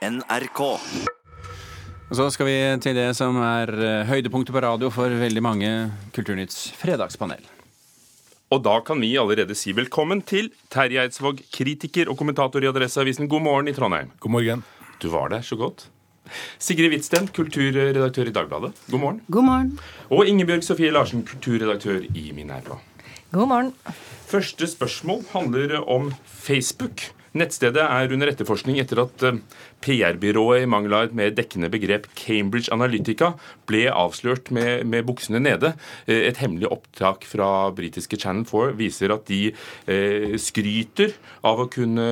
NRK. Så skal vi til det som er eh, høydepunktet på radio for veldig mange Kulturnytts fredagspanel. Og da kan vi allerede si velkommen til Terje Eidsvåg, kritiker og kommentator i Adresseavisen God morgen i Trondheim. God morgen. Du var der så godt. Sigrid Hvitsten, kulturredaktør i Dagbladet. God morgen. God morgen. Og Ingebjørg Sofie Larsen, kulturredaktør i Minerva. God morgen. Første spørsmål handler om Facebook. Nettstedet er under etterforskning etter at eh, PR-byrået i mangel av et mer dekkende begrep Cambridge Analytica ble avslørt med, med buksene nede. Eh, Et hemmelig opptak fra britiske Channel 4 viser at de eh, skryter av å kunne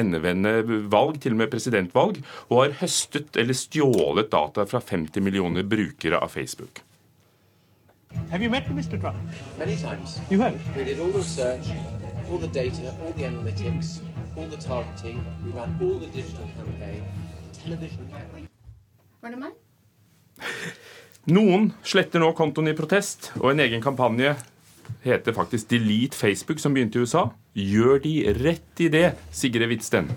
endevende valg, til og med presidentvalg, og har høstet eller stjålet data fra 50 millioner brukere av Facebook. Have you met Mr. Trump? Many times. You have. We did all the research, all the data, all the analytics, all the targeting. We ran all the digital campaign, television campaign. Var det meg? Noen sletter nå kontoen i protest, og en egen kampanje heter faktisk Delete Facebook, som begynte i USA. Gjør de rett i det, Sigrid Hvitsten?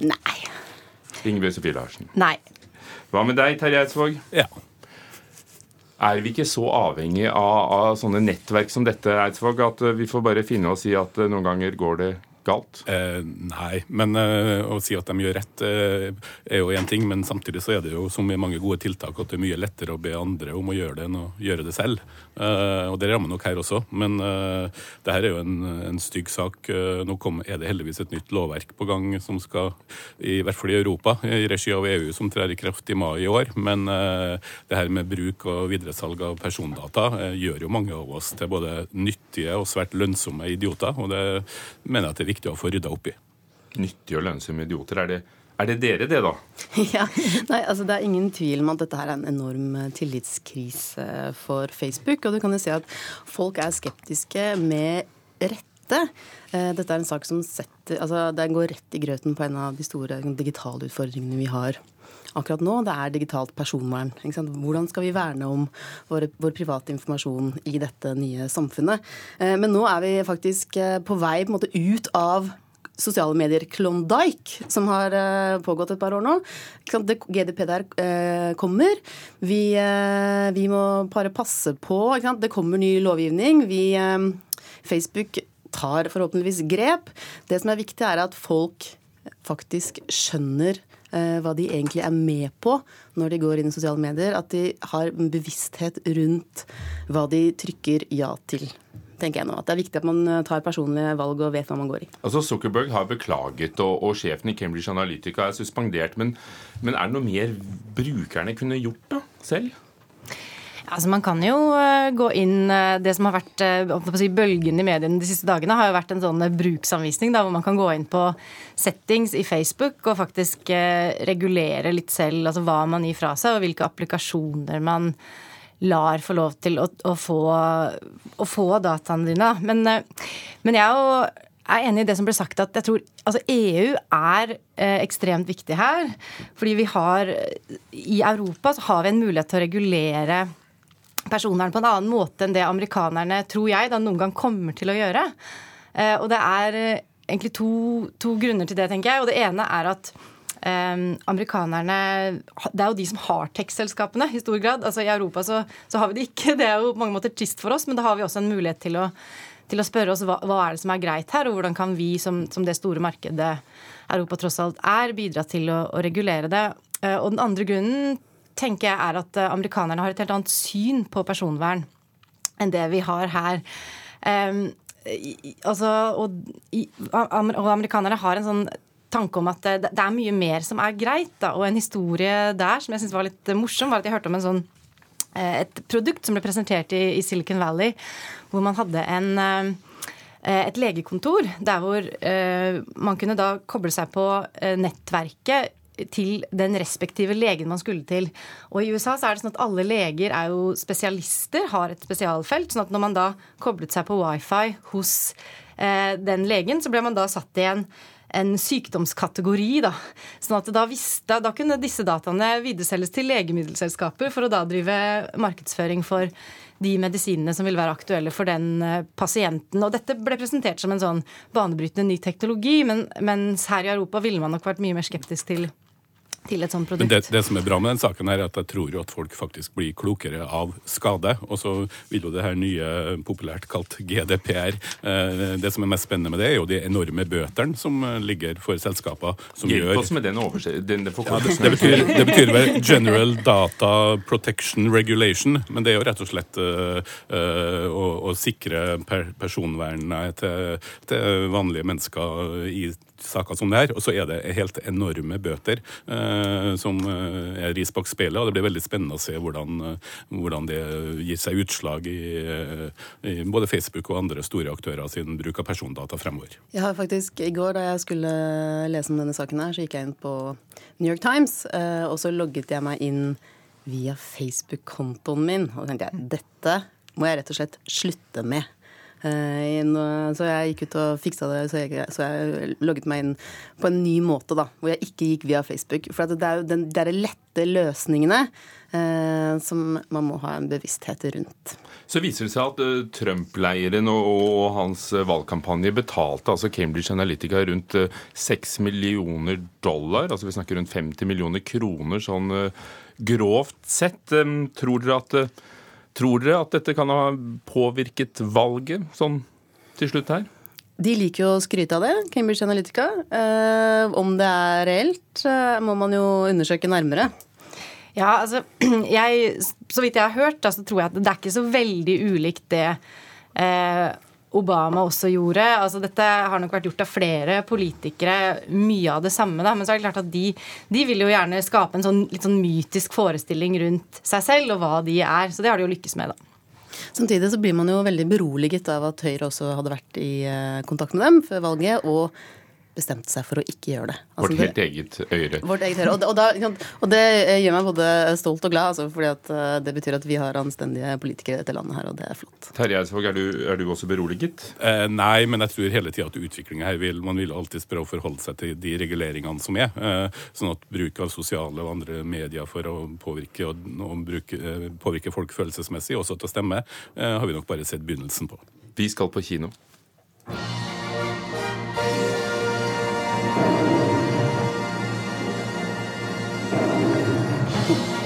Nei. Ingebjørg Sofie Larsen. Nei. Hva med deg, Terje Eidsvåg? Ja. Er vi ikke så avhengig av, av sånne nettverk som dette, Eidsvåg, at eh, vi får bare finne oss i at eh, noen ganger går det galt? Eh, nei, men eh, å si at de gjør rett eh, er jo én ting, men samtidig så er det jo som i mange gode tiltak at det er mye lettere å be andre om å gjøre det enn å gjøre det selv. Eh, og det rammer nok her også. Men eh, det her er jo en, en stygg sak. Eh, nå kom, er det heldigvis et nytt lovverk på gang som skal, i hvert fall i Europa, i regi av EU, som trer i kraft i mai i år. Men det her med bruk og videresalg av persondata gjør jo mange av oss til både nyttige og svært lønnsomme idioter, og det mener jeg at det er å få rydda opp i. Nyttige og lønnsomme idioter. Er det, er det dere, det, da? Ja, nei, altså Det er ingen tvil om at dette her er en enorm eh, tillitskrise for Facebook. Og du kan jo si at folk er skeptiske med rette. Eh, Dette er en sak som setter, altså den går rett i grøten på en av de store digitale utfordringene vi har akkurat nå. Det er digitalt personvern. Hvordan skal vi verne om vår, vår private informasjon i dette nye samfunnet? Eh, Men nå er vi faktisk eh, på vei på måte ut av sosiale medier Klondyke, som har pågått et par år nå. GDPR kommer. Vi, vi må bare passe på. Det kommer ny lovgivning. Vi, Facebook tar forhåpentligvis grep. Det som er viktig, er at folk faktisk skjønner eh, hva de egentlig er med på når de går inn i sosiale medier. At de har en bevissthet rundt hva de trykker ja til. tenker jeg nå. At Det er viktig at man eh, tar personlige valg og vet hva man går i. Altså Zuckerberg har beklaget, og, og sjefen i Cambridge Analytica er suspendert. Men, men er det noe mer brukerne kunne gjort da, selv? Altså Man kan jo eh, gå inn eh, Det som har vært eh, jeg si, bølgen i mediene de siste dagene, har jo vært en sånn bruksanvisning da, hvor man kan gå inn på settings i Facebook og faktisk regulere litt selv altså hva man gir fra seg, og hvilke applikasjoner man lar få lov til å, å, få, å få dataene dine. Men, men jeg er jo er enig i det som ble sagt, at jeg tror altså EU er eh, ekstremt viktig her. Fordi vi har I Europa så har vi en mulighet til å regulere personvern på en annen måte enn det amerikanerne, tror jeg, da noen gang kommer til å gjøre. Eh, og det er eh, egentlig to, to grunner til det, tenker jeg. Og det ene er at Um, amerikanerne Det er jo de som har tech-selskapene i stor grad. Altså I Europa så, så har vi det ikke. Det er jo på mange måter trist for oss, men da har vi også en mulighet til å, til å spørre oss hva, hva er det som er greit her, og hvordan kan vi som, som det store markedet Europa tross alt er, bidra til å, å regulere det. Uh, og den andre grunnen tenker jeg er at eh, amerikanerne har et helt annet syn på personvern enn det vi har her. Um, i, altså, og, i, og amerikanerne har en sånn tanke om at det, det er mye mer som er greit. Da. Og en historie der som jeg syns var litt morsom, var at jeg hørte om en sånn eh, et produkt som ble presentert i, i Silicon Valley, hvor man hadde en eh, et legekontor der hvor man kunne da koble seg på nettverket til den respektive legen man skulle til. Og I USA så er det sånn at alle leger er jo spesialister, har et spesialfelt. sånn at når man da koblet seg på wifi hos eh, den legen, så ble man da satt i en en sykdomskategori. Da. Sånn at da, visste, da kunne disse dataene videreselges til legemiddelselskaper for å da drive markedsføring for de medisinene som vil være aktuelle for den eh, pasienten. Og dette ble presentert som en sånn banebrytende ny teknologi, men, mens her i Europa ville man nok vært mye mer skeptisk til til et sånt Men produkt. det, det som er bra med den saken, her er at jeg tror jo at folk faktisk blir klokere av skade. Og så vil jo det her nye, populært kalt GDPR eh, Det som er mest spennende med det, er jo de enorme bøtene som eh, ligger for selskaper som Hjelp gjør oss med den overse- ja, det, det, betyr, det betyr vel General Data Protection Regulation, men det er jo rett og slett eh, eh, å, å sikre per, personvernet til, til vanlige mennesker i saker som det her. Og så er det helt enorme bøter eh, som eh, er ris bak speilet, og det blir veldig spennende å se hvordan, eh, hvordan det gir seg utslag i, i både Facebook og andre store aktører sin bruk av persondata fremover. Jeg har faktisk, I går da jeg skulle lese om denne saken, her, så gikk jeg inn på New York Times. Og så logget jeg meg inn via Facebook-kontoen min. Og tenkte jeg dette må jeg rett og slett slutte med. Eh, og- Så jeg gikk ut og fiksa det, så jeg, så jeg logget meg inn på en ny måte, da. Hvor jeg ikke gikk via Facebook. For det er jo den, det de lette løsningene eh, som man må ha en bevissthet rundt. Så viser det seg at eh, Trump-leiren og, og hans eh, valgkampanje betalte altså Cambridge Analytica rundt eh, 6 millioner dollar. Altså vi snakker rundt 50 millioner kroner sånn eh, grovt sett. Eh, Tror dere at, eh, tror dere at dette kan ha påvirket valget sånn til slutt her? De liker jo å skryte av det, Cambridge Analytica. Eh, om det er reelt, eh, må man jo undersøke nærmere. Ja, altså, jeg, Så vidt jeg har hørt, da, så tror jeg at det er ikke så veldig ulikt det eh, Obama også gjorde. Altså, dette har nok vært gjort av flere politikere, mye av det samme. Da. Men så er det klart at de, de vil jo gjerne skape en sånn, litt sånn mytisk forestilling rundt seg selv og hva de er. Så det har de jo lykkes med, da. Samtidig så blir man jo veldig beroliget av at Høyre også hadde vært i eh, kontakt med dem før valget, og bestemte seg for å ikke gjøre det. Altså, Vårt det- helt eget øyre. Vårt eget øyre, Og, det- og, da, og det eh, gjør meg både stolt og glad, altså, fordi at eh, det betyr at vi har anstendige politikere i dette landet her, og det er flott. Terje Eidsvåg, er, du- er du også beroliget? Eh, nei, men jeg tror hele tida at utviklinga her vil Man vil alltid prøve å forholde seg til de reguleringene som er. Eh, sånn at bruk av sosiale og andre medier for å påvirke, og, og bruke, eh, påvirke folk følelsesmessig, også til å stemme, eh, har vi nok bare sett begynnelsen på. Vi skal på kino.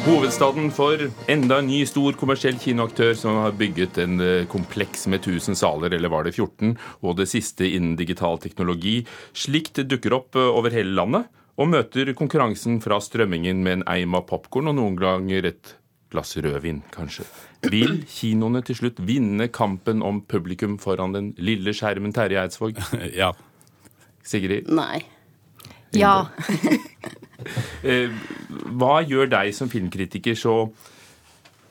Hovedstaden for enda en ny stor kommersiell kinoaktør som har bygget en eh, kompleks med 1000 saler, eller var det 14, og det siste innen digital teknologi. Slikt dukker opp eh, over hele landet, og møter konkurransen fra strømmingen med en eim av popkorn og noen ganger et glass rødvin, kanskje. Vil kinoene til slutt vinne kampen om publikum foran den lille skjermen, Terje Eidsvåg? ja. Sigrid? Nei. Ja. Eh, hva gjør deg som filmkritiker så,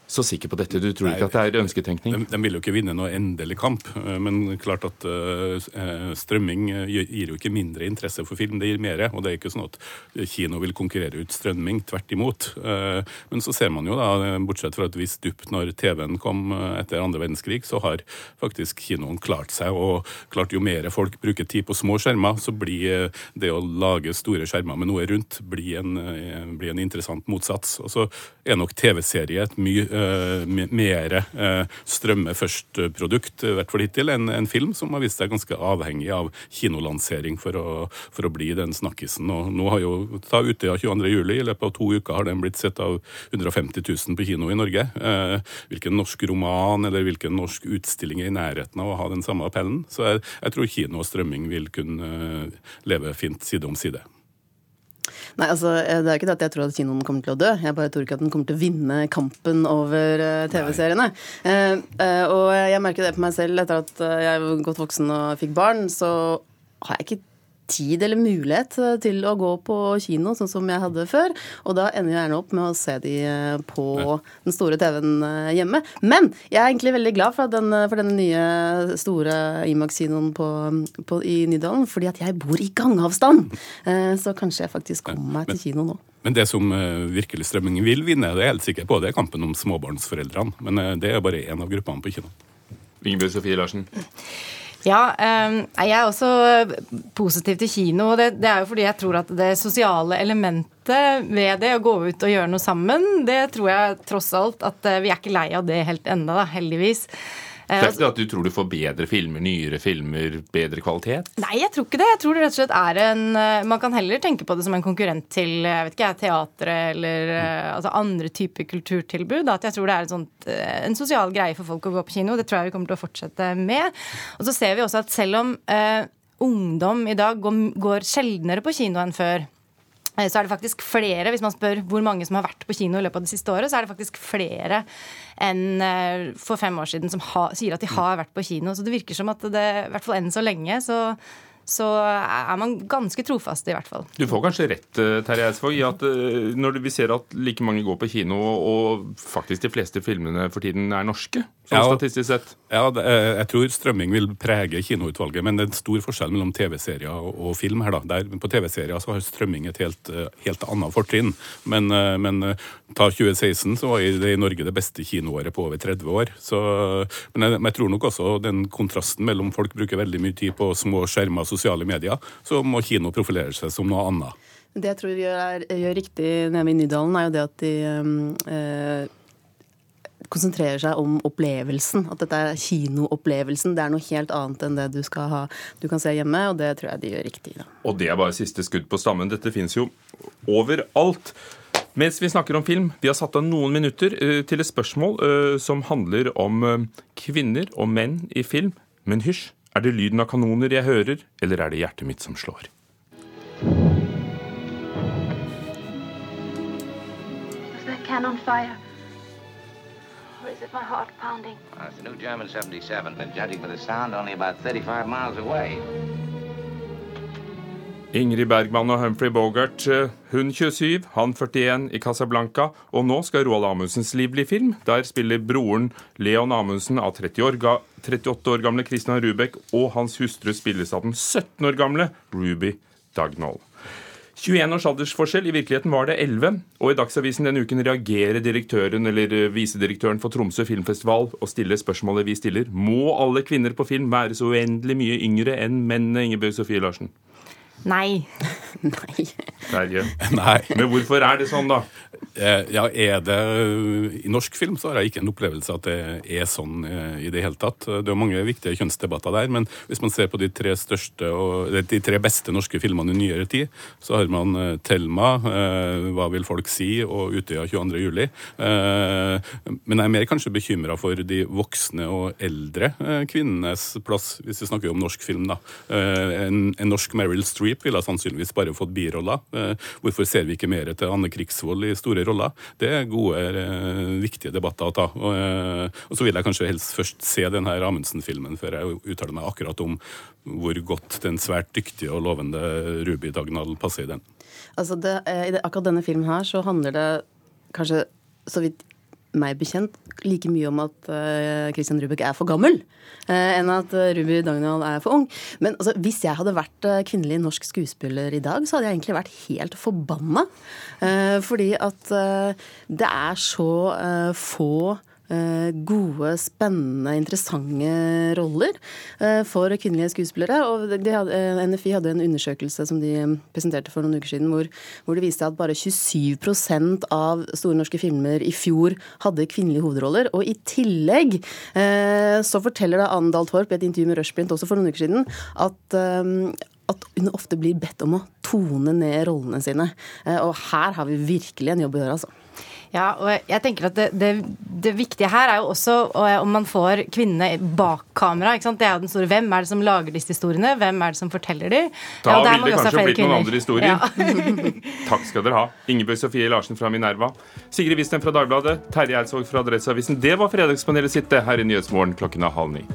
så sikker på dette? Du tror ikke at det er ønsketenkning? De, de vil jo ikke vinne noe endelig kamp, eh, men klart at eh, strømming gir jo ikke mindre interesse for film, det gir mer. Og det er ikke sånn at kino vil konkurrere ut strømming, tvert imot. Uh, Men så ser man jo da, bortsett fra et visst dupp når TV-en kom etter andre verdenskrig, så har faktisk kinoen klart seg. Og klart jo mer folk bruker tid på små skjermer, så blir det å lage store skjermer med noe rundt, blir en, blir en interessant motsats. Og så er nok TV-serie et mye mer strømmeførstprodukt, strømme først-produkt, i hvert fall hittil, enn en film som har vist seg ganske avhengig av kinolansering for å, for å bli den snakkisen. Og nå har jo ta Utøya 22. juli, i løpet av to uker har den blitt sett av 150 000 på kino i Norge. Eh, hvilken norsk roman eller hvilken norsk utstilling er i nærheten av å ha den samme appellen? Så jeg, jeg tror kino og strømming vil kunne eh, leve fint side om side. Nei, altså, eh, Det er ikke det at jeg tror at kinoen kommer til å dø. Jeg bare tror ikke at den kommer til å vinne kampen over eh, TV-seriene. Eh, og jeg merker det på meg selv etter at jeg er godt voksen og fikk barn, så har jeg ikke tid eller mulighet eh, til å gå på kino sånn som jeg hadde før. Og da ender jeg gjerne opp med å se de eh, på den store TV-en eh, hjemme. Men jeg er egentlig veldig glad for, at den, for denne nye store Imax-kinoen på, på, i Nydalen, fordi at jeg bor i gangavstand. Så kanskje jeg faktisk kommer meg til kino nå. Men det som virkelig strømmingen vil vinne, det er jeg helt sikker på, det er kampen om småbarnsforeldrene. Men det er bare én av gruppene på kino. Ingebjørg Sofie Larsen? Ja, jeg er også positiv til kino. og det, er jo fordi jeg tror at det sosiale elementet ved det, å gå ut og gjøre noe sammen, det tror jeg tross alt at eh, vi er ikke lei av det helt ennå, heldigvis. Det er ikke det at du tror du får bedre filmer, nyere filmer, bedre kvalitet? Nei, jeg tror ikke det. Jeg tror det rett og slett er en Man kan heller tenke på det som en konkurrent til jeg vet ikke, teatret eller mm. altså andre typer kulturtilbud. At jeg tror det er en, sånt, en sosial greie for folk å gå på kino. Det tror jeg vi kommer til å fortsette med. Og så ser vi også at selv om eh, ungdom i dag går, går sjeldnere på kino enn før, Eh, så er det faktisk flere, hvis man spør hvor mange som har vært på kino i løpet av det siste året, så er det faktisk flere enn eh, for fem år siden som ha, sier at de har vært på kino. Så det virker som at det, i hvert fall enn så lenge, så så er man ganske trofast, i hvert fall. Du får kanskje rett, eh, Terje Eidsvåg, i at når vi ser at like mange går på kino, og faktisk de fleste filmene for tiden er norske, sånn ja, statistisk sett? Ja, jeg tror strømming vil prege kinoutvalget, men det er en stor forskjell mellom TV-serier og, film her. da. Der, på TV-serier så har strømming et helt, helt annet fortrinn. Men, men, ta 2016, så var det i Norge det beste kinoåret på over 30 år. Så, men, jeg, men, jeg, tror nok også den kontrasten mellom folk bruker veldig mye tid på små skjermer og sosiale medier, så må kino profilere seg som noe annet. Det jeg tror gjør, gjør riktig nede i Nydalen, er jo det at de øh, konsentrerer seg om opplevelsen. At dette er kinoopplevelsen. Det er noe helt annet enn det du, skal ha, du kan se hjemme, og det tror jeg de gjør riktig. Da. Og det er bare siste skudd på stammen. Dette fins jo overalt. Mens vi snakker om film, vi har satt av noen minutter uh, til et spørsmål uh, som handler om kvinner og menn i film. Men hysj, er det lyden av kanoner jeg hører, eller er det hjertet mitt som slår? Cannon fire? or is it my heart pounding? Well, it's a new German 77, been judging by the sound, only about 35 miles away. Ingrid Bergman og Humphrey Bogart, eh, hun 27, han 41 i Casablanca. Og nå skal Roald Amundsens liv bli film. Der spiller broren Leon Amundsen av 30 år, 38 år gamle Christian Rubek, og hans hustru spilles av den 17 år gamle Ruby Dagnall. 21 års aldersforskjell, i virkeligheten var det 11. Og i Dagsavisen denne uken reagerer direktøren eller eh, visedirektøren for Tromsø filmfestival og stiller spørsmålet vi stiller. Må alle kvinner på film være så uendelig mye yngre enn mennene, Ingebjørg Sofie Larsen? Nei. Nei. Nei. Men hvorfor er det sånn, da? Eh, ja, er det I norsk film så har jeg ikke en opplevelse at det er sånn eh, i det hele tatt. Det er mange viktige kjønnsdebatter der, men hvis man ser på de tre største og de tre beste norske filmene i nyere tid, så har man eh, Thelma, Hva vil folk si? og Utøya 22. juli. Men jeg er mer kanskje bekymra for de voksne og eldre kvinnenes plass, hvis vi snakker om norsk film. da. En, en norsk Meryl Streep ville sannsynligvis bare fått biroller. Hvorfor ser vi ikke mer til Anne Krigsvold i store roller. Det er gode, eh, viktige debatter å ta. Og, eh, så vil jeg kanskje helst først se denne Amundsen-filmen før jeg uttaler meg akkurat om hvor godt den svært dyktige og lovende Ruby Dagnall passer i den. Altså det, eh, akkurat denne filmen her så handler det kanskje så vidt meg bekjent like mye om at uh, Christian Rubek er for gammel uh, enn at uh, Ruby Dagnall er for ung. Men altså, hvis jeg hadde vært kvinnelig norsk skuespiller i dag, så hadde jeg egentlig vært helt forbanna. fordi at det er så få Eh, gode, spennende, interessante roller eh, for kvinnelige skuespillere. Og hadde, eh, NFI hadde en undersøkelse som de presenterte for noen uker siden, hvor, hvor det viste at bare 27% av store norske filmer i fjor hadde kvinnelige hovedroller. Og i tillegg så forteller da Anne Dahl Torp i et intervju med Rushprint også for noen uker siden at at hun ofte blir bedt om å tone ned rollene sine. Og her har vi virkelig en jobb å gjøre, altså. Ja, og jeg tenker at det, det, det, viktige her er jo også om man får kvinnene bak kamera. ikke sant? Det er jo den store Hvem er det som lager disse historiene? Hvem er det som forteller dem? Da ja, vil det kanskje blitt noen andre historier. Ja. Takk skal dere ha. Ingebjørg Sofie Larsen fra Minerva. Sigrid Wisten fra Dagbladet. Terje Eidsvåg fra Adresseavisen. Det var Fredagspanelet sitt her i Nyhetsmorgen klokken er halv ni.